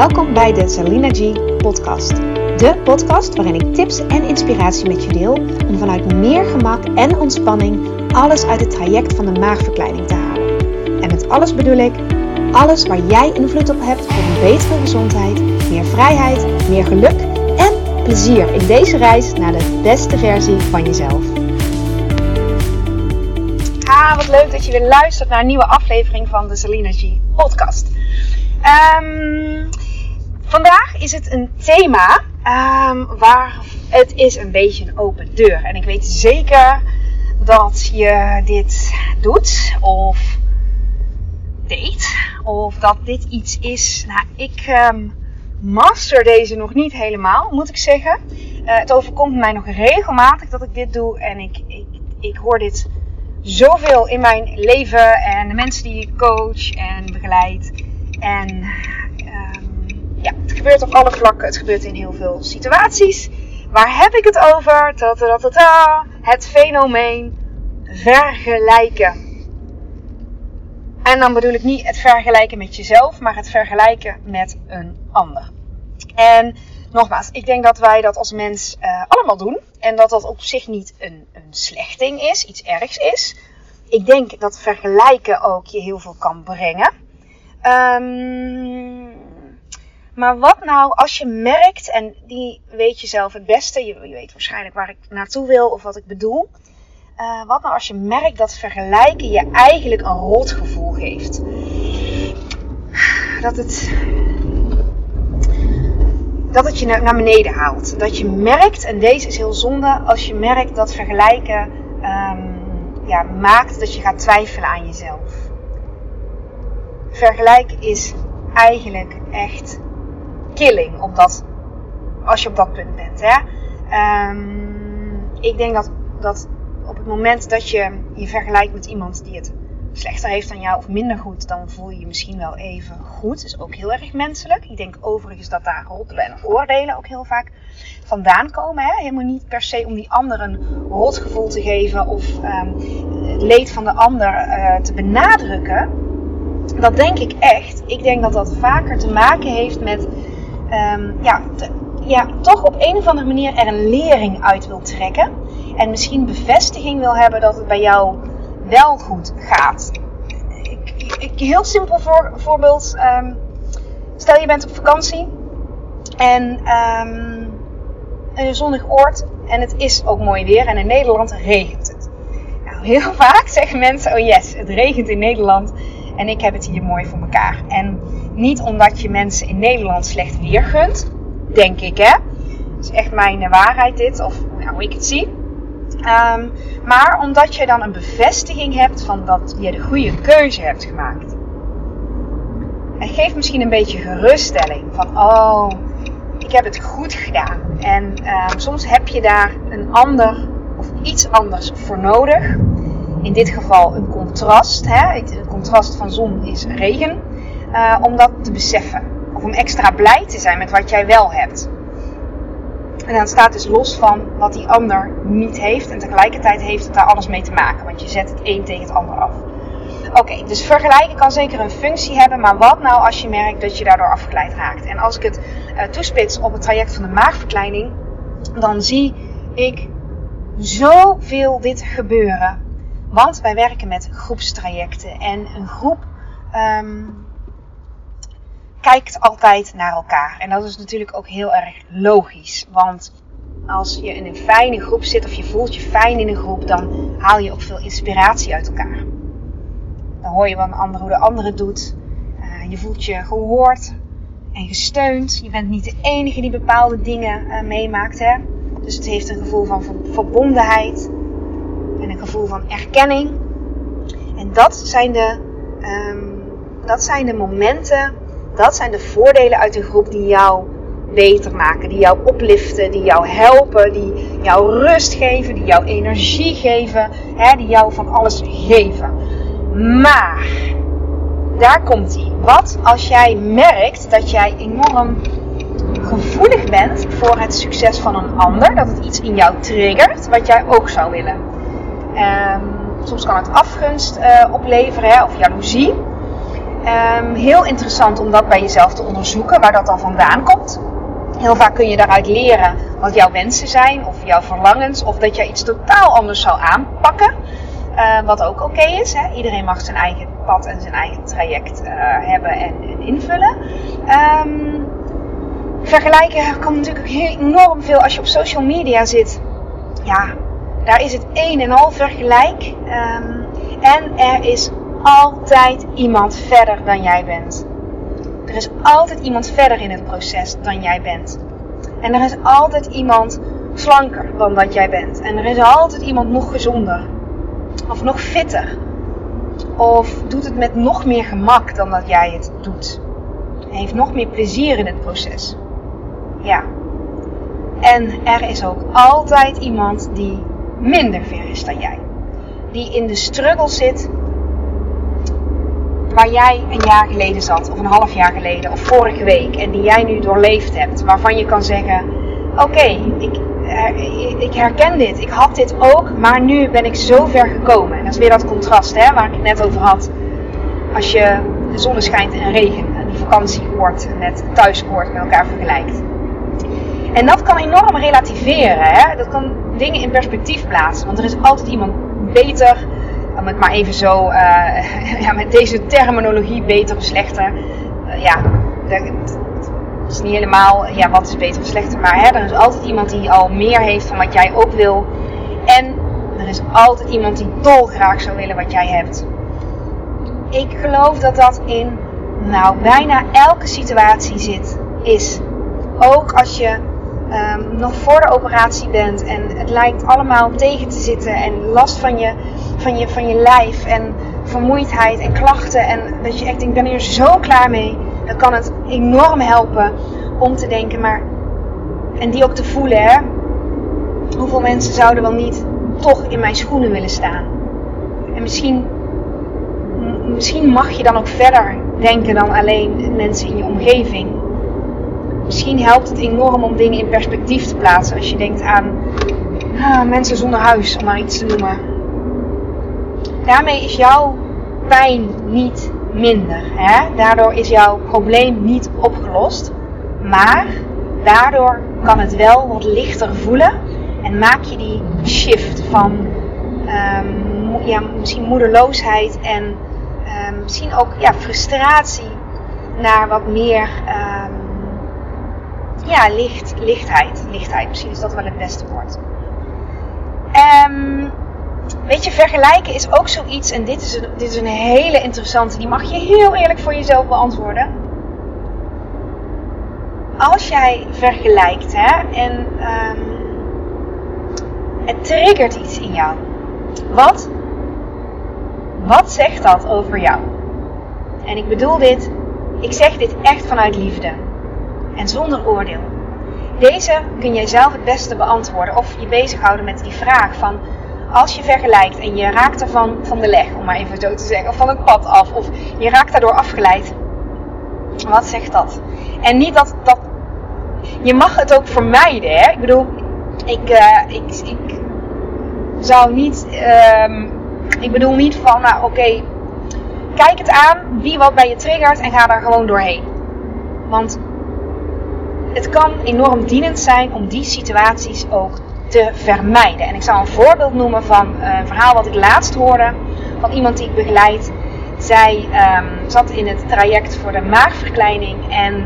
Welkom bij de Salina G podcast. De podcast waarin ik tips en inspiratie met je deel om vanuit meer gemak en ontspanning alles uit het traject van de maagverkleining te halen. En met alles bedoel ik alles waar jij invloed op hebt voor een betere gezondheid, meer vrijheid, meer geluk en plezier in deze reis naar de beste versie van jezelf. Ha, wat leuk dat je weer luistert naar een nieuwe aflevering van de Salina G podcast. Um, vandaag is het een thema um, waar het is een beetje een open deur. En ik weet zeker dat je dit doet of deed. Of dat dit iets is. Nou, ik um, master deze nog niet helemaal, moet ik zeggen. Uh, het overkomt mij nog regelmatig dat ik dit doe. En ik, ik, ik hoor dit zoveel in mijn leven en de mensen die ik coach en begeleid. En het gebeurt op alle vlakken. Het gebeurt in heel veel situaties. Waar heb ik het over? Ta -ta -ta het fenomeen vergelijken. En dan bedoel ik niet het vergelijken met jezelf, maar het vergelijken met een ander. En nogmaals, ik denk dat wij dat als mens uh, allemaal doen. En dat dat op zich niet een, een slecht ding is, iets ergs is. Ik denk dat vergelijken ook je heel veel kan brengen. Um, maar wat nou als je merkt, en die weet je zelf het beste, je, weet waarschijnlijk waar ik naartoe wil of wat ik bedoel. Uh, wat nou als je merkt dat vergelijken je eigenlijk een rotgevoel geeft? Dat het, dat het je naar beneden haalt. Dat je merkt, en deze is heel zonde, als je merkt dat vergelijken um, ja, maakt dat je gaat twijfelen aan jezelf. Vergelijken is eigenlijk echt killing op dat, als je op dat punt bent. Hè? Um, ik denk dat, dat op het moment dat je je vergelijkt met iemand die het slechter heeft dan jou of minder goed, dan voel je je misschien wel even goed. Is ook heel erg menselijk. Ik denk overigens dat daar roddelen en oordelen ook heel vaak vandaan komen. Hè? Helemaal niet per se om die ander een rotgevoel te geven of um, het leed van de ander uh, te benadrukken. Dat denk ik echt. Ik denk dat dat vaker te maken heeft met um, ja, ja, toch op een of andere manier er een lering uit wil trekken. En misschien bevestiging wil hebben dat het bij jou wel goed gaat. Ik, ik, heel simpel voor, voorbeeld. Um, stel je bent op vakantie en um, in een zonnig oord en het is ook mooi weer en in Nederland regent het. Nou, heel vaak zeggen mensen, oh yes, het regent in Nederland en ik heb het hier mooi voor elkaar. En niet omdat je mensen in Nederland slecht weer gunt, denk ik hè. Dat is echt mijn waarheid dit, of nou, hoe ik het zie. Um, maar omdat je dan een bevestiging hebt van dat je de goede keuze hebt gemaakt. Het geeft misschien een beetje geruststelling van, oh, ik heb het goed gedaan. En um, soms heb je daar een ander of iets anders voor nodig. In dit geval een contrast. Hè? Het contrast van zon is regen. Uh, om dat te beseffen. Of om extra blij te zijn met wat jij wel hebt. En dan staat dus los van wat die ander niet heeft. En tegelijkertijd heeft het daar alles mee te maken. Want je zet het een tegen het ander af. Oké, dus vergelijken kan zeker een functie hebben. Maar wat nou als je merkt dat je daardoor afgeleid raakt? En als ik het uh, toespits op het traject van de maagverkleining. Dan zie ik zoveel dit gebeuren. Want wij werken met groepstrajecten. En een groep um, kijkt altijd naar elkaar. En dat is natuurlijk ook heel erg logisch. Want als je in een fijne groep zit of je voelt je fijn in een groep, dan haal je ook veel inspiratie uit elkaar. Dan hoor je wat een ander, hoe de andere het doet. Uh, je voelt je gehoord en gesteund. Je bent niet de enige die bepaalde dingen uh, meemaakt. Hè? Dus het heeft een gevoel van verbondenheid en een gevoel van erkenning. En dat zijn de, um, dat zijn de momenten dat zijn de voordelen uit een groep die jou beter maken, die jou opliften, die jou helpen, die jou rust geven, die jou energie geven, hè, die jou van alles geven. Maar, daar komt ie. Wat als jij merkt dat jij enorm gevoelig bent voor het succes van een ander, dat het iets in jou triggert wat jij ook zou willen? Um, soms kan het afgunst uh, opleveren hè, of jaloezie. Ehm, heel interessant om dat bij jezelf te onderzoeken, waar dat dan vandaan komt. Heel vaak kun je daaruit leren wat jouw wensen zijn, of jouw verlangens, of dat je iets totaal anders zou aanpakken. Uh, wat ook oké is. Hè? Iedereen mag zijn eigen pad en zijn eigen traject uh, hebben en, en invullen. Um, vergelijken kan natuurlijk enorm veel als je op social media zit. Ja, daar is het een en al vergelijk. Um, en er is altijd iemand verder dan jij bent. Er is altijd iemand verder in het proces dan jij bent. En er is altijd iemand slanker dan dat jij bent. En er is altijd iemand nog gezonder. Of nog fitter. Of doet het met nog meer gemak dan dat jij het doet. Heeft nog meer plezier in het proces. Ja. En er is ook altijd iemand die minder ver is dan jij. Die in de struggle zit waar jij een jaar geleden zat, of een half jaar geleden, of vorige week, en die jij nu doorleefd hebt, waarvan je kan zeggen: Oké, ik, ik herken dit, ik had dit ook, maar nu ben ik zo ver gekomen. En dat is weer dat contrast hè, waar ik het net over had. Als je de zon schijnt en regen, en die vakantieoord met thuisoord met elkaar vergelijkt. En dat kan enorm relativeren. Hè? Dat kan dingen in perspectief plaatsen. Want er is altijd iemand beter om het maar even zo, uh, ja, met deze terminologie beter of slechter. Uh, ja, het is niet helemaal, ja, wat is beter of slechter. Maar hè, er is altijd iemand die al meer heeft van wat jij ook wil. En er is altijd iemand die dolgraag zou willen wat jij hebt. Ik geloof dat dat in, nou, bijna elke situatie zit, is. Ook als je um, nog voor de operatie bent en het lijkt allemaal tegen te zitten en last van je, van je, van je lijf en vermoeidheid en klachten en dat je echt ik ben hier zo klaar mee, dan kan het enorm helpen om te denken, maar en die ook te voelen, hè? Hoeveel mensen zouden wel niet toch in mijn schoenen willen staan? En misschien, misschien mag je dan ook verder denken dan alleen mensen in je omgeving misschien helpt het enorm om dingen in perspectief te plaatsen. Als je denkt aan ah, mensen zonder huis, om maar iets te noemen. Daarmee is jouw pijn niet minder. Hè? Daardoor is jouw probleem niet opgelost. Maar daardoor kan het wel wat lichter voelen. En maak je die shift van ja, misschien moedeloosheid en um, misschien ook ja, frustratie naar wat meer um, ja, licht, lichtheid. Lichtheid, misschien is dat wel het beste woord. Weet je, vergelijken is ook zoiets, en dit is, een, dit is een hele interessante, die mag je heel eerlijk voor jezelf beantwoorden. Als jij vergelijkt, hè, en um, het triggert iets in jou. Wat? Wat zegt dat over jou? En ik bedoel dit, ik zeg dit echt vanuit liefde en zonder oordeel. Deze kun jij zelf het beste beantwoorden of je bezighouden met die vraag van als je vergelijkt en je raakt ervan van de leg, om maar even zo te zeggen, of van het pad af, of je raakt daardoor afgeleid. Wat zegt dat? En niet dat, dat je mag het ook vermijden. Hè? Ik bedoel, ik, uh, ik, ik zou niet, um, ik bedoel niet van, nou oké, kijk het aan, wie wat bij je triggert en ga daar gewoon doorheen. Want het kan enorm dienend zijn om die situaties ook te vermijden. En ik zal een voorbeeld noemen van een verhaal wat ik laatst hoorde van iemand die ik begeleid. Zij um, zat in het traject voor de maagverkleining en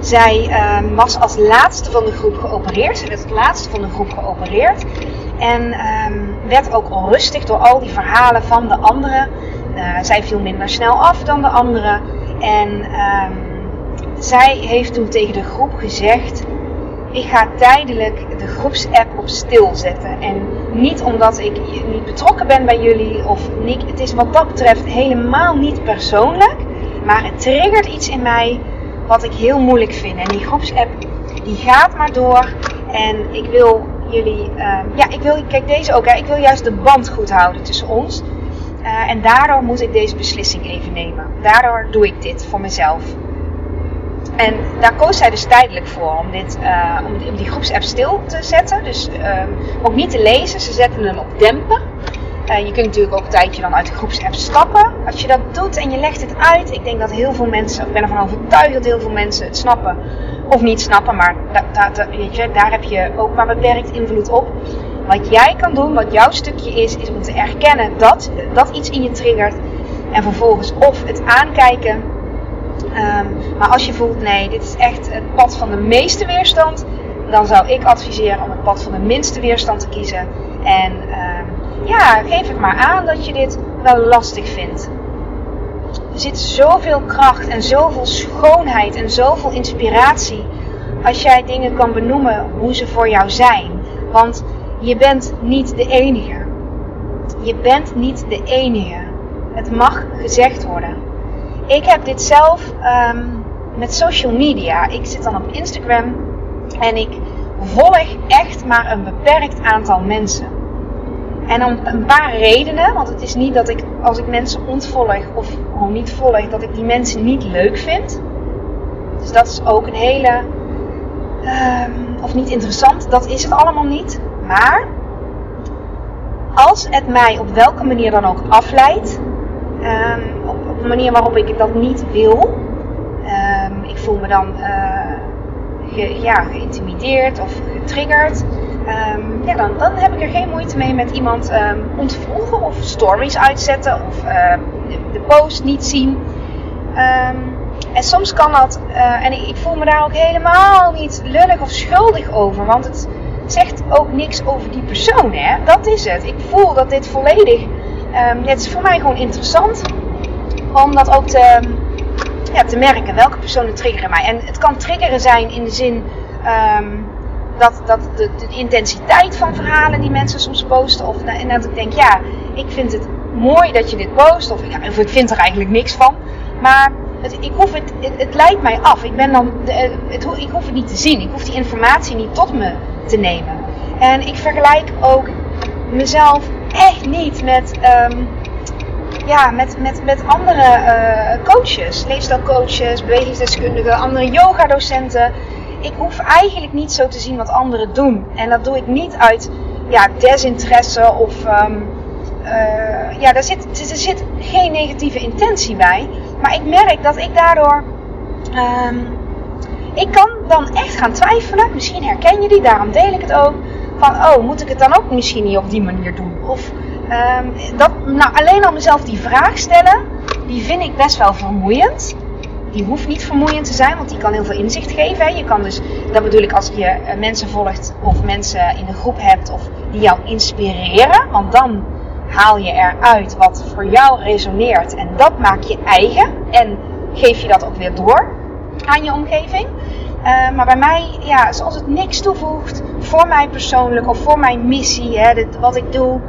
zij um, was als laatste van de groep geopereerd. Ze werd het laatste van de groep geopereerd. En um, werd ook onrustig door al die verhalen van de anderen. Uh, zij viel minder snel af dan de anderen. En zij heeft toen tegen de groep gezegd: Ik ga tijdelijk de groepsapp op stil zetten. En niet omdat ik niet betrokken ben bij jullie of niet. Het is wat dat betreft helemaal niet persoonlijk. Maar het triggert iets in mij wat ik heel moeilijk vind. En die groepsapp die gaat maar door. En ik wil jullie, uh, ja, ik wil, kijk deze ook, hè, ik wil juist de band goed houden tussen ons. Uh, en daardoor moet ik deze beslissing even nemen. Daardoor doe ik dit voor mezelf. En daar koos zij dus tijdelijk voor om, dit, uh, om, om, die groepsapp stil te zetten. Dus uh, ook niet te lezen. Ze zetten hem op dempen. Uh, je kunt natuurlijk ook een tijdje dan uit de groepsapp stappen. Als je dat doet en je legt het uit, ik denk dat heel veel mensen, ik ben ervan overtuigd dat heel veel mensen het snappen of niet snappen, maar weet je, daar heb je ook maar beperkt invloed op. Wat jij kan doen, wat jouw stukje is, is om te erkennen dat, dat iets in je triggert. En vervolgens of het aankijken. Um, maar als je voelt, nee, dit is echt het pad van de meeste weerstand, dan zou ik adviseren om het pad van de minste weerstand te kiezen. En um, ja, geef het maar aan dat je dit wel lastig vindt. Er zit zoveel kracht en zoveel schoonheid en zoveel inspiratie als jij dingen kan benoemen hoe ze voor jou zijn. Want je bent niet de enige. Je bent niet de enige. Het mag gezegd worden. Ik heb dit zelf um, met social media. Ik zit dan op Instagram en ik volg echt maar een beperkt aantal mensen. En om een paar redenen, want het is niet dat ik als ik mensen ontvolg of gewoon niet volg, dat ik die mensen niet leuk vind. Dus dat is ook een hele, um, of niet interessant, dat is het allemaal niet. Maar als het mij op welke manier dan ook afleidt, um, op, een manier waarop ik dat niet wil, um, ik voel me dan ge, ja, geïntimideerd of getriggerd, um, ja, dan, dan heb ik er geen moeite mee met iemand ontvolgen of stories uitzetten of de, de, post niet zien. en soms kan dat, uh, en ik, ik voel me daar ook helemaal niet lullig of schuldig over, want het zegt ook niks over die persoon. Hè? Dat is het. Ik voel dat dit volledig. Um, het is voor mij gewoon interessant om dat ook te, ja, te merken. Welke personen triggeren mij? En het kan triggeren zijn in de zin um, dat, dat de, de, intensiteit van verhalen die mensen soms posten. Of en dat ik denk, ja, ik vind het mooi dat je dit post. Of, ja, of ik vind er eigenlijk niks van. Maar het, ik hoef het, het, het, leidt mij af. Ik, ben dan, de, het, ik hoef het niet te zien. Ik hoef die informatie niet tot me te nemen. En ik vergelijk ook mezelf echt niet met, um, ja, met, met, met andere uh, coaches, leefstijlcoaches, bewegingsdeskundigen, andere yogadocenten. Ik hoef eigenlijk niet zo te zien wat anderen doen. En dat doe ik niet uit ja, desinteresse of. Um, uh, ja, daar zit, er zit geen negatieve intentie bij. Maar ik merk dat ik daardoor. Um, ik kan dan echt gaan twijfelen. Misschien herken je die, daarom deel ik het ook. Van, oh, moet ik het dan ook misschien niet op die manier doen? Of um, dat, nou, alleen al mezelf die vraag stellen, die vind ik best wel vermoeiend. Die hoeft niet vermoeiend te zijn, want die kan heel veel inzicht geven. Hè. Je kan dus, dat bedoel ik als je uh, mensen volgt of mensen in een groep hebt of die jou inspireren. Want dan haal je eruit wat voor jou resoneert en dat maak je eigen. En geef je dat ook weer door aan je omgeving. Uh, maar bij mij, ja, zoals het niks toevoegt voor mij persoonlijk of voor mijn missie, hè, wat ik doe,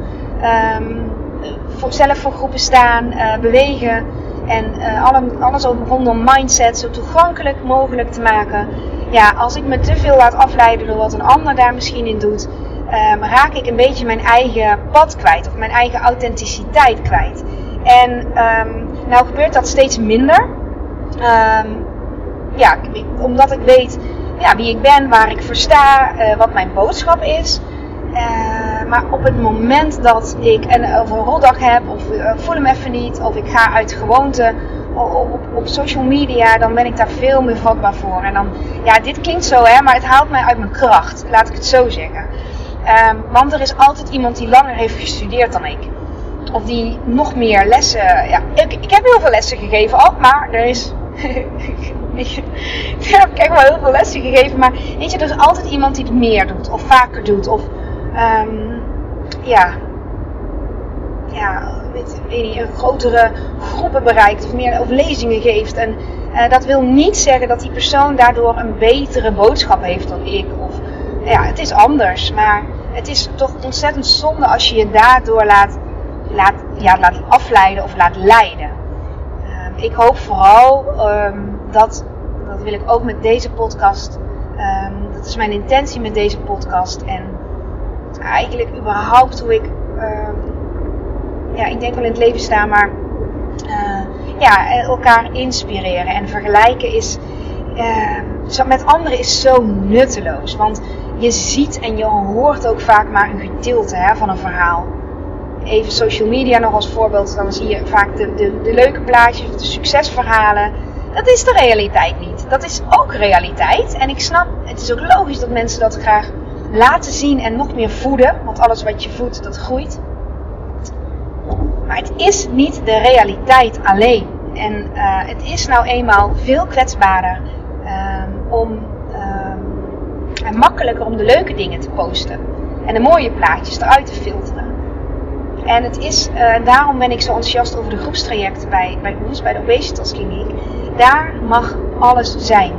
um, voor, zelf voor groepen staan, uh, bewegen en uh, alle, alles rondom mindset zo toegankelijk mogelijk te maken. Ja, als ik me te veel laat afleiden door wat een ander daar misschien in doet, um, raak ik een beetje mijn eigen pad kwijt of mijn eigen authenticiteit kwijt. En um, nou gebeurt dat steeds minder. Um, ja, omdat ik weet ja, wie ik ben, waar ik voor sta, uh, wat mijn boodschap is. Uh, maar op het moment dat ik een, of roldag heb, of uh, voel hem even niet, of ik ga uit gewoonte op, op, social media, dan ben ik daar veel meer vatbaar voor. En dan, ja, dit klinkt zo, hè, maar het haalt mij uit mijn kracht, laat ik het zo zeggen. Um, want er is altijd iemand die langer heeft gestudeerd dan ik. Of die nog meer lessen. Ja, ik, ik heb heel veel lessen gegeven al, maar er is ik heb echt wel heel veel lessen gegeven. Maar weet je, er is altijd iemand die het meer doet. Of vaker doet. Of um, ja. Ja, weet, weet een grotere groepen bereikt. Of meer of lezingen geeft. En uh, dat wil niet zeggen dat die persoon daardoor een betere boodschap heeft dan ik. Of ja, het is anders. Maar het is toch ontzettend zonde als je je daardoor laat, laat, ja, laat afleiden of laat leiden. Ik hoop vooral um, dat, dat wil ik ook met deze podcast. Um, dat is mijn intentie met deze podcast. En eigenlijk überhaupt hoe ik, um, ja, ik denk wel in het leven sta, maar uh, ja, elkaar inspireren en vergelijken is, met anderen is zo nutteloos. Want je ziet en je hoort ook vaak maar een gedeelte hè, van een verhaal. Even social media nog als voorbeeld. Dan zie je vaak de, de, leuke plaatjes, de succesverhalen. Dat is de realiteit niet. Dat is ook realiteit. En ik snap, het is ook logisch dat mensen dat graag laten zien en nog meer voeden. Want alles wat je voedt, dat groeit. Maar het is niet de realiteit alleen. En uh, het is nou eenmaal veel kwetsbaarder um, om um, en makkelijker om de leuke dingen te posten. En de mooie plaatjes eruit te filteren. En het is, uh, daarom ben ik zo enthousiast over de groepstrajecten bij, bij ons, bij de Obesitas Kliniek. Daar mag alles zijn.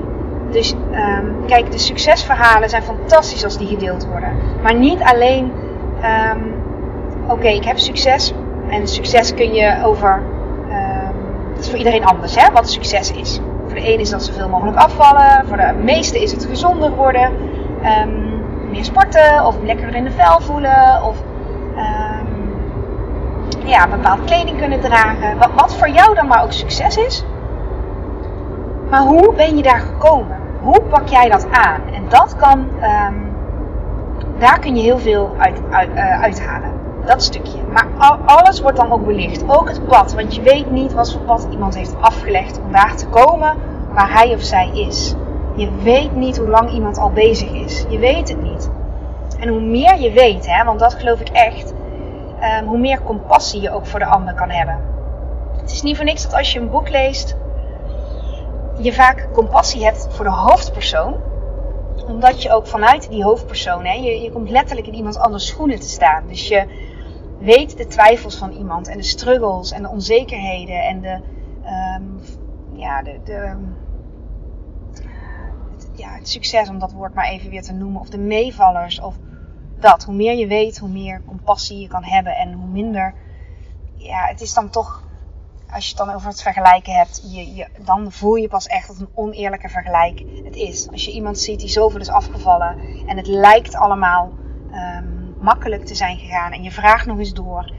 Dus um, kijk, de succesverhalen zijn fantastisch als die gedeeld worden. Maar niet alleen, oké, okay, ik heb succes. En succes kun je over, dat is voor iedereen anders, hè, wat succes is. Voor de ene is dat zoveel mogelijk afvallen. Voor de meeste is het gezonder worden. Um, meer sporten. Of lekkerder in de vel voelen. Of um, ja, bepaalde kleding kunnen dragen. Wat, wat voor jou dan maar ook succes is. Maar hoe ben je daar gekomen? Hoe pak jij dat aan? En dat kan, um, daar kun je heel veel uit, uit, uh, uithalen. Dat stukje. Maar alles wordt dan ook belicht. Ook het pad. Want je weet niet wat voor pad iemand heeft afgelegd om daar te komen waar hij of zij is. Je weet niet hoe lang iemand al bezig is. Je weet het niet. En hoe meer je weet, hè, want dat geloof ik echt, um, hoe meer compassie je ook voor de ander kan hebben. Het is niet voor niks dat als je een boek leest, je vaak compassie hebt voor de hoofdpersoon. Omdat je ook vanuit die hoofdpersoon, hè, je, je komt letterlijk in iemand anders schoenen te staan. Dus je weet de twijfels van iemand en de struggles en de onzekerheden en de, um, ja, de, de ja, het succes, om dat woord maar even weer te noemen, of de meevallers, of dat. Hoe meer je weet, hoe meer compassie je kan hebben en hoe minder, ja, het is dan toch, als je het dan over het vergelijken hebt, je, je, dan voel je pas echt dat een oneerlijke vergelijk het is. Als je iemand ziet die zoveel is afgevallen en het lijkt allemaal um, makkelijk te zijn gegaan en je vraagt nog eens door,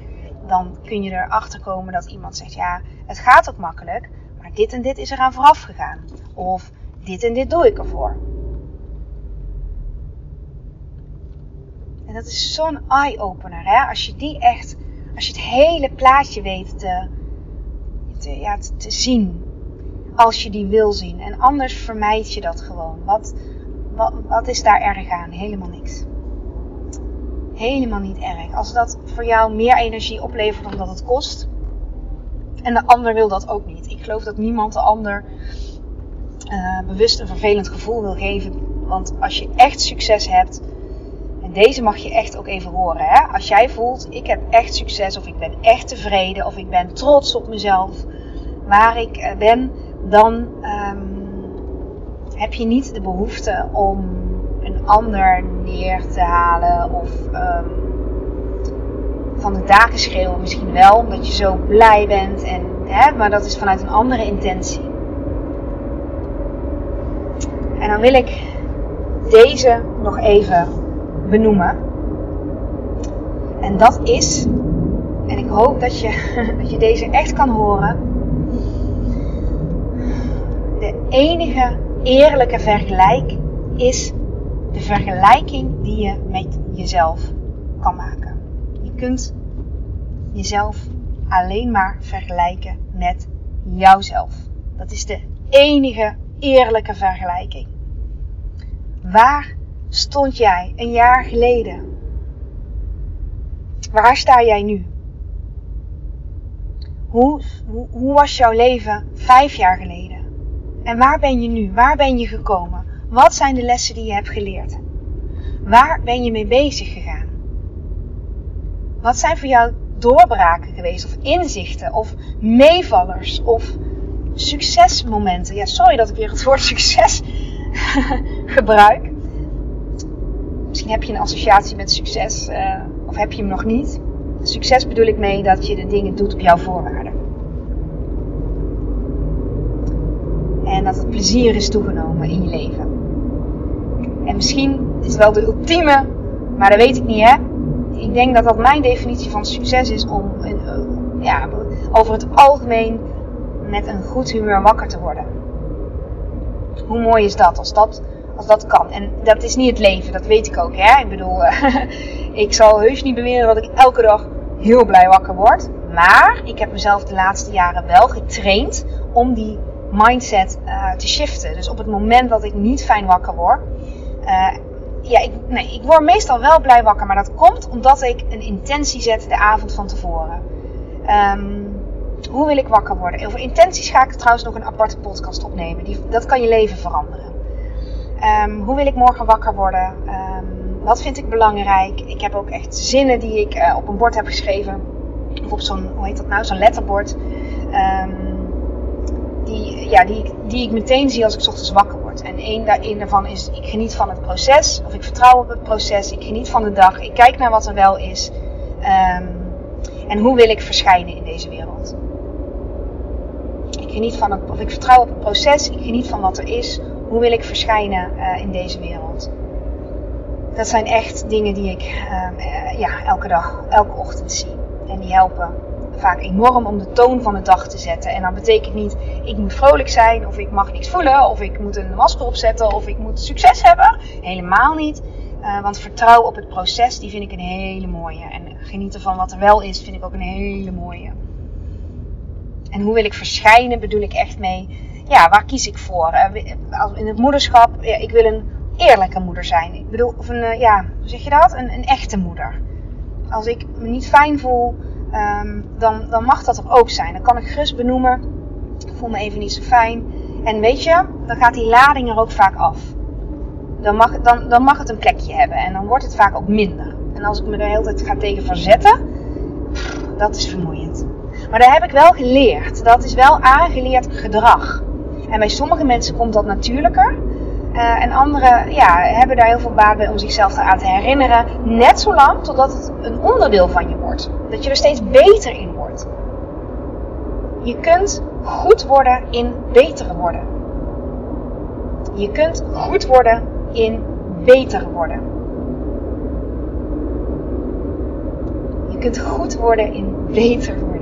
dan kun je erachter komen dat iemand zegt, ja, het gaat ook makkelijk, maar dit en dit is eraan vooraf gegaan. Of dit en dit doe ik ervoor. En dat is zo'n eye-opener, hè? Als je die echt, als je het hele plaatje weet te, te, ja, te, zien. Als je die wil zien. En anders vermijd je dat gewoon. Wat, wat, wat is daar erg aan? Helemaal niks. Helemaal niet erg. Als dat voor jou meer energie oplevert dan dat het kost. En de ander wil dat ook niet. Ik geloof dat niemand de ander uh, bewust een vervelend gevoel wil geven. Want als je echt succes hebt, deze mag je echt ook even horen. Hè? Als jij voelt, ik heb echt succes, of ik ben echt tevreden, of ik ben trots op mezelf, waar ik uh, ben, dan um, heb je niet de behoefte om een ander neer te halen of um, van de daken schreeuwen. Misschien wel, omdat je zo blij bent, en, hè, maar dat is vanuit een andere intentie. En dan wil ik deze nog even benoemen. En dat is, en ik hoop dat je, dat je deze echt kan horen. De enige eerlijke vergelijk is de vergelijking die je met jezelf kan maken. Je kunt jezelf alleen maar vergelijken met jouzelf. Dat is de enige eerlijke vergelijking. Waar stond jij een jaar geleden? Waar sta jij nu? Hoe, hoe, hoe, was jouw leven vijf jaar geleden? En waar ben je nu? Waar ben je gekomen? Wat zijn de lessen die je hebt geleerd? Waar ben je mee bezig gegaan? Wat zijn voor jou doorbraken geweest? Of inzichten? Of meevallers? Of succesmomenten? Ja, sorry dat ik weer het woord succes gebruik. Misschien heb je een associatie met succes, uh, of heb je hem nog niet. Succes bedoel ik mee dat je de dingen doet op jouw voorwaarden. En dat het plezier is toegenomen in je leven. En misschien is het wel de ultieme, maar dat weet ik niet hè. Ik denk dat dat mijn definitie van succes is om een, ja, over het algemeen met een goed humeur wakker te worden. Hoe mooi is dat als dat, als dat kan? En dat is niet het leven, dat weet ik ook. Hè? Ik bedoel, ik zal heus niet beweren dat ik elke dag heel blij wakker word. Maar ik heb mezelf de laatste jaren wel getraind om die mindset uh, te shiften. Dus op het moment dat ik niet fijn wakker word. Uh, ja, ik, nee, ik word meestal wel blij wakker. Maar dat komt omdat ik een intentie zet de avond van tevoren. Um, hoe wil ik wakker worden? Over intenties ga ik trouwens nog een aparte podcast opnemen. Die, dat kan je leven veranderen. Um, hoe wil ik morgen wakker worden? Um, wat vind ik belangrijk? Ik heb ook echt zinnen die ik uh, op een bord heb geschreven. Of op zo'n, hoe heet dat nou? Zo'n letterbord. Um, die, ja, die, die ik meteen zie als ik ochtends wakker word. En één, één daarvan is, ik geniet van het proces. Of ik vertrouw op het proces. Ik geniet van de dag. Ik kijk naar wat er wel is. en hoe wil ik verschijnen in deze wereld? Ik geniet van het, of ik vertrouw op het proces. Ik geniet van wat er is. Hoe wil ik verschijnen uh, in deze wereld? Dat zijn echt dingen die ik uh, ja, elke dag, elke ochtend zie. En die helpen vaak enorm om de toon van de dag te zetten. En dat betekent niet, ik moet vrolijk zijn, of ik mag niks voelen, of ik moet een masker opzetten, of ik moet succes hebben. Helemaal niet. Uh, want vertrouwen op het proces, die vind ik een hele mooie. En genieten van wat er wel is, vind ik ook een hele mooie. En hoe wil ik verschijnen, bedoel ik echt mee ja, waar kies ik voor? Uh, in het moederschap, ja, ik wil een eerlijke moeder zijn. Ik bedoel, of een, uh, ja, hoe zeg je dat? Een, een, echte moeder. Als ik me niet fijn voel, um, dan, dan mag dat er ook zijn. Dan kan ik gerust benoemen, ik voel me even niet zo fijn. En weet je, dan gaat die lading er ook vaak af. Dan mag, dan, dan mag het een plekje hebben en dan wordt het vaak ook minder. En als ik me er de hele tijd ga tegen verzetten, dat is vermoeiend. Maar daar heb ik wel geleerd. Dat is wel aangeleerd gedrag. En bij sommige mensen komt dat natuurlijker. Uh, en anderen ja, hebben daar heel veel baat bij om zichzelf eraan te herinneren. Net zolang totdat het een onderdeel van je wordt. Dat je er steeds beter in wordt. Je kunt goed worden in beter worden. Je kunt goed worden in beter worden. Je kunt goed worden in beter worden.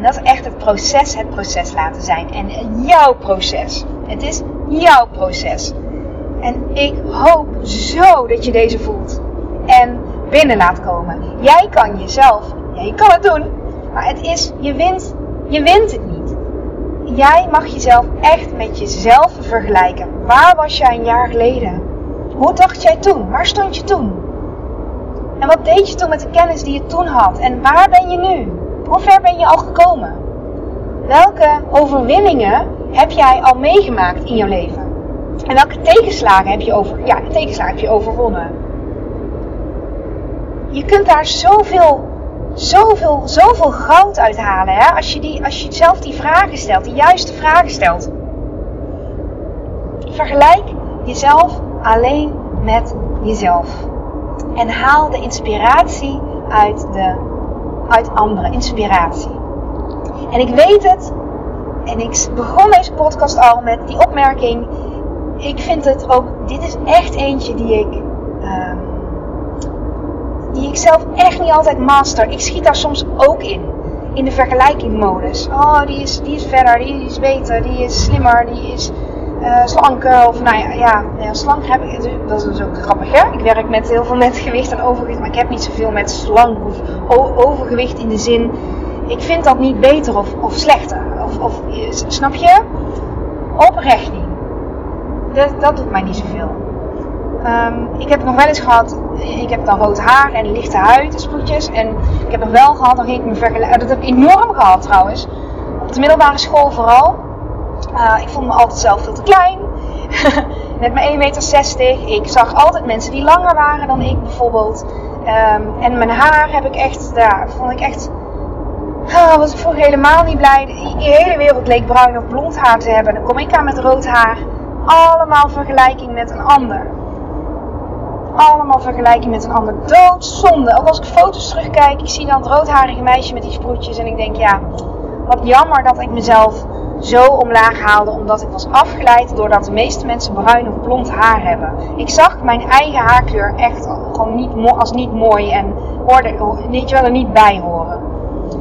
En dat is echt het proces, het proces laten zijn. En jouw proces. Het is jouw proces. En ik hoop zo dat je deze voelt. En binnen laat komen. Jij kan jezelf, ja, je kan het doen. Maar het is, je wint, je wint het niet. Jij mag jezelf echt met jezelf vergelijken. Waar was jij een jaar geleden? Hoe dacht jij toen? Waar stond je toen? En wat deed je toen met de kennis die je toen had? En waar ben je nu? Hoe ver ben je al gekomen? Welke overwinningen heb jij al meegemaakt in jouw leven? En welke tegenslagen heb je, over, ja, tegenslagen heb je overwonnen? Je kunt daar zoveel, zoveel, zoveel goud uithalen. Hè? Als, je die, als je zelf die vragen stelt, de juiste vragen stelt. Vergelijk jezelf alleen met jezelf. En haal de inspiratie uit de uit andere inspiratie. En ik weet het, en ik begon deze podcast al met die opmerking. Ik vind het ook, dit is echt eentje die ik, um, die ik zelf echt niet altijd master. Ik schiet daar soms ook in, in de vergelijkingmodus. Oh, die is, die is verder, die is beter, die is slimmer, die is uh, slanker. Of nou ja, ja, ja, slank heb ik, dat is dus ook grappig hè. Ik werk met heel veel met gewicht en overgewicht, maar ik heb niet zoveel met slank of overgewicht in de zin. Ik vind dat niet beter of, of slechter. Of, of, snap je? Oprecht niet. Dat, dat doet mij niet zoveel. Um, ik heb nog wel eens gehad, ik heb dan rood haar en lichte huid, sproetjes. En ik heb nog wel gehad, dan ging ik me vergelijken. Dat heb ik enorm gehad trouwens. Op de middelbare school vooral. Uh, ik vond me altijd zelf veel te klein. Met mijn 1,60 meter. Ik zag altijd mensen die langer waren dan ik bijvoorbeeld. Um, en mijn haar heb ik echt, daar vond ik echt. Oh, was ik vroeger helemaal niet blij. De hele wereld leek bruin of blond haar te hebben. Dan kom ik aan met rood haar. Allemaal vergelijking met een ander. Allemaal vergelijking met een ander. Doodzonde. Ook als ik foto's terugkijk, ik zie dan het roodharige meisje met die sproetjes. En ik denk, ja, wat jammer dat ik mezelf zo omlaag haalde omdat ik was afgeleid doordat de meeste mensen bruin of blond haar hebben. Ik zag mijn eigen haarkleur echt gewoon niet, als niet mooi en hoorde, weet je wel, er niet bij horen.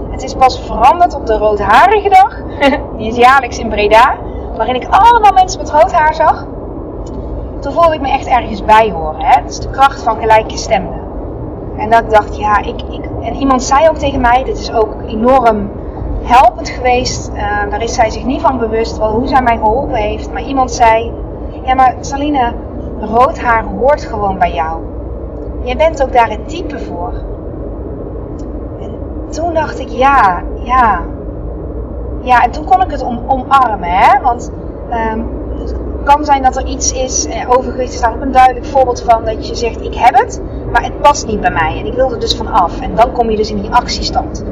Het is pas veranderd op de roodharige dag, die is jaarlijks in Breda, waarin ik allemaal mensen met rood haar zag. Toen voelde ik me echt ergens bij horen. Hè? Dat is de kracht van gelijke stemmen. En dat ik dacht, ja, ik, ik. En iemand zei ook tegen mij, dit is ook enorm helpend geweest. Uh, daar is zij zich niet van bewust, wel hoe zij mij geholpen heeft. Maar iemand zei, ja, maar Saline, rood haar hoort gewoon bij jou. Jij bent ook daar het type voor. En toen dacht ik, ja, ja. Ja, en toen kon ik het om, omarmen, hè. Want het kan zijn dat er iets is, eh, overgewicht staat op een duidelijk voorbeeld van, dat je zegt, ik heb het, maar het past niet bij mij. En ik wil er dus van af. En dan kom je dus in die actiestand.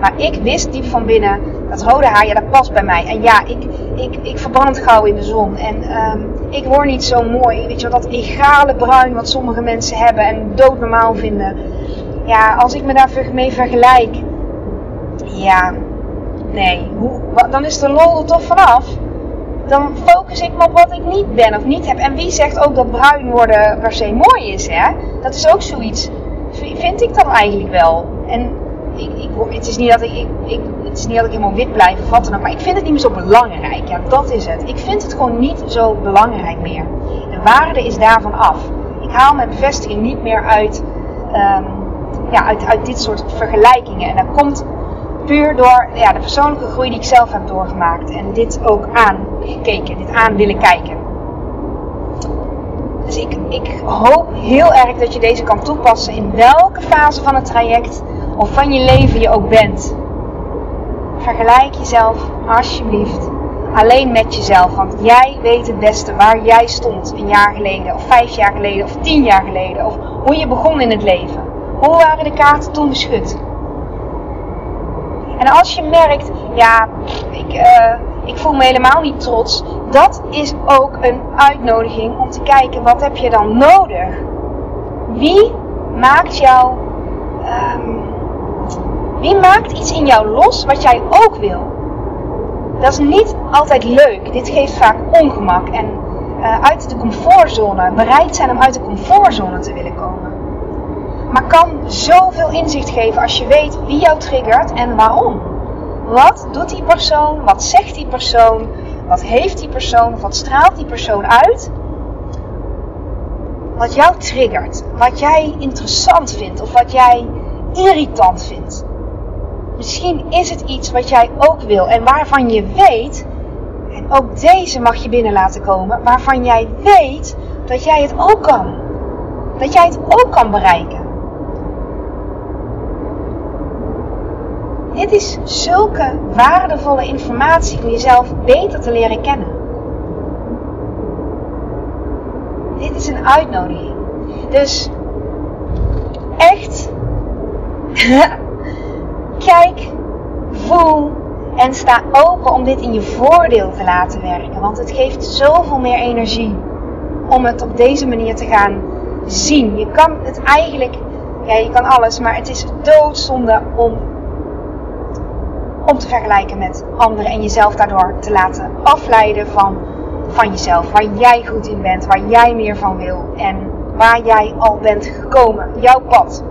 Maar ik wist diep van binnen, dat rode haar, ja, dat past bij mij. En ja, ik, ik, ik verbrand gauw in de zon. En um, ik word niet zo mooi. Weet je wel, dat egale bruin wat sommige mensen hebben en doodnormaal vinden. Ja, als ik me daar mee vergelijk. Ja, nee. Hoe, dan is de lol er toch vanaf. Dan focus ik me op wat ik niet ben of niet heb. En wie zegt ook dat bruin worden per se mooi is, hè? Dat is ook zoiets. Vind ik dat eigenlijk wel. En ik, ik, het, is niet dat ik, ik, het is niet dat ik helemaal wit blijf of wat dan ook. Maar ik vind het niet meer zo belangrijk. Ja, dat is het. Ik vind het gewoon niet zo belangrijk meer. De waarde is daarvan af. Ik haal mijn bevestiging niet meer uit, um, ja, uit, uit dit soort vergelijkingen. En dat komt puur door ja, de persoonlijke groei die ik zelf heb doorgemaakt. En dit ook aangekeken, dit aan willen kijken. Dus ik, ik hoop heel erg dat je deze kan toepassen in welke fase van het traject of van je leven je ook bent. Vergelijk jezelf alsjeblieft alleen met jezelf. Want jij weet het beste waar jij stond een jaar geleden, of vijf jaar geleden, of tien jaar geleden. Of hoe je begon in het leven. Hoe waren de kaarten toen beschud? En als je merkt, ja, ik, uh, ik voel me helemaal niet trots. Dat is ook een uitnodiging om te kijken, wat heb je dan nodig? Wie maakt jou um, wie maakt iets in jou los wat jij ook wil? Dat is niet altijd leuk. Dit geeft vaak ongemak en uh, uit de comfortzone, bereid zijn om uit de comfortzone te willen komen. Maar kan zoveel inzicht geven als je weet wie jou triggert en waarom. Wat doet die persoon? Wat zegt die persoon? Wat heeft die persoon? Wat straalt die persoon uit? Wat jou triggert, wat jij interessant vindt of wat jij irritant vindt. Misschien is het iets wat jij ook wil en waarvan je weet, en ook deze mag je binnen laten komen, waarvan jij weet dat jij het ook kan. Dat jij het ook kan bereiken. Dit is zulke waardevolle informatie om jezelf beter te leren kennen. Dit is een uitnodiging. Dus echt Kijk, voel en sta open om dit in je voordeel te laten werken. Want het geeft zoveel meer energie om het op deze manier te gaan zien. Je kan het eigenlijk, ja, je kan alles, maar het is doodzonde om, om te vergelijken met anderen en jezelf daardoor te laten afleiden van, van jezelf. Waar jij goed in bent, waar jij meer van wil en waar jij al bent gekomen. Jouw pad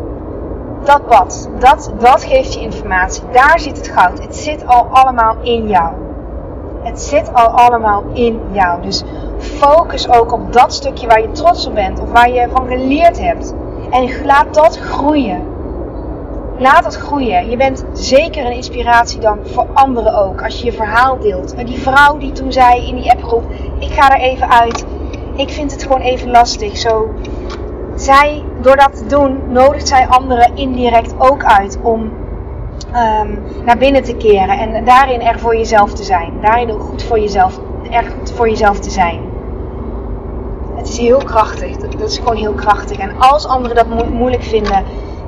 dat pad, dat, dat geeft je informatie. Daar zit het goud. Het zit al allemaal in jou. Het zit al allemaal in jou. Dus focus ook op dat stukje waar je trots op bent of waar je van geleerd hebt. En laat dat groeien. Laat het groeien. Je bent zeker een inspiratie dan voor anderen ook. Als je je verhaal deelt. Die vrouw die toen zei in die appgroep: Ik ga er even uit. Ik vind het gewoon even lastig. Zo zij, door dat te doen, nodigt zij anderen indirect ook uit om um, naar binnen te keren. En daarin er voor jezelf te zijn. Daarin ook goed voor jezelf, goed voor jezelf te zijn. Het is heel krachtig. Dat, is gewoon heel krachtig. En als anderen dat moeilijk vinden,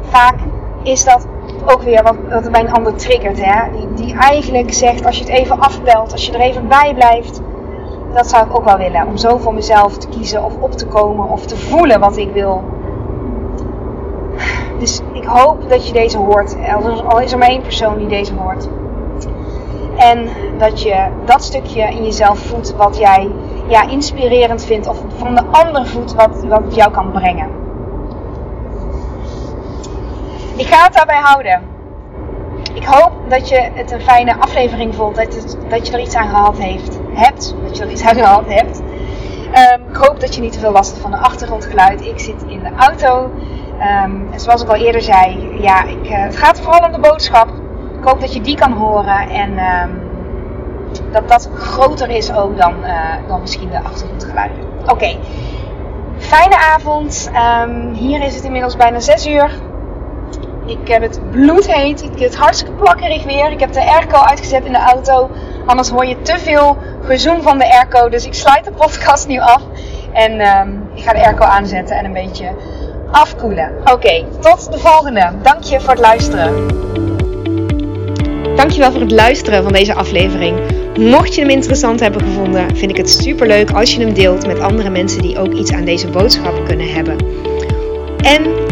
vaak is dat ook weer wat, wat bij een ander triggert. Hè? Die, die eigenlijk zegt, als je het even afbelt, als je er even bij blijft dat zou ik ook wel willen. Om zo voor mezelf te kiezen of op te komen of te voelen wat ik wil. Dus ik hoop dat je deze hoort. Al is er maar één persoon die deze hoort. En dat je dat stukje in jezelf voelt wat jij ja, inspirerend vindt. Of van de ander voelt wat, wat jou kan brengen. Ik ga het daarbij houden. Ik hoop dat je het een fijne aflevering vond. Dat, het, dat je er iets aan gehad heeft, hebt. Dat je er iets aan gehad hebt. Um, ik hoop dat je niet te veel last hebt van de achtergrondgeluid. Ik zit in de auto. Ehm, en zoals ik al eerder zei, ja, ik, uh, het gaat vooral om de boodschap. Ik hoop dat je die kan horen en ehm, dat dat groter is ook dan, uh, dan misschien de achtergrondgeluiden. Oké, fijne avond. Um, hier is het inmiddels bijna 6 uur. Ik heb het bloedheet. Het hartstikke plakkerig weer. Ik heb de airco uitgezet in de auto. Anders hoor je te veel gezoem van de airco. Dus ik sluit de podcast nu af. En um, ik ga de airco aanzetten en een beetje afkoelen. Oké, tot de volgende. Dank je voor het luisteren. Dankjewel voor het luisteren van deze aflevering. Mocht je hem interessant hebben gevonden, vind ik het super leuk als je hem deelt met andere mensen die ook iets aan deze boodschap kunnen hebben. En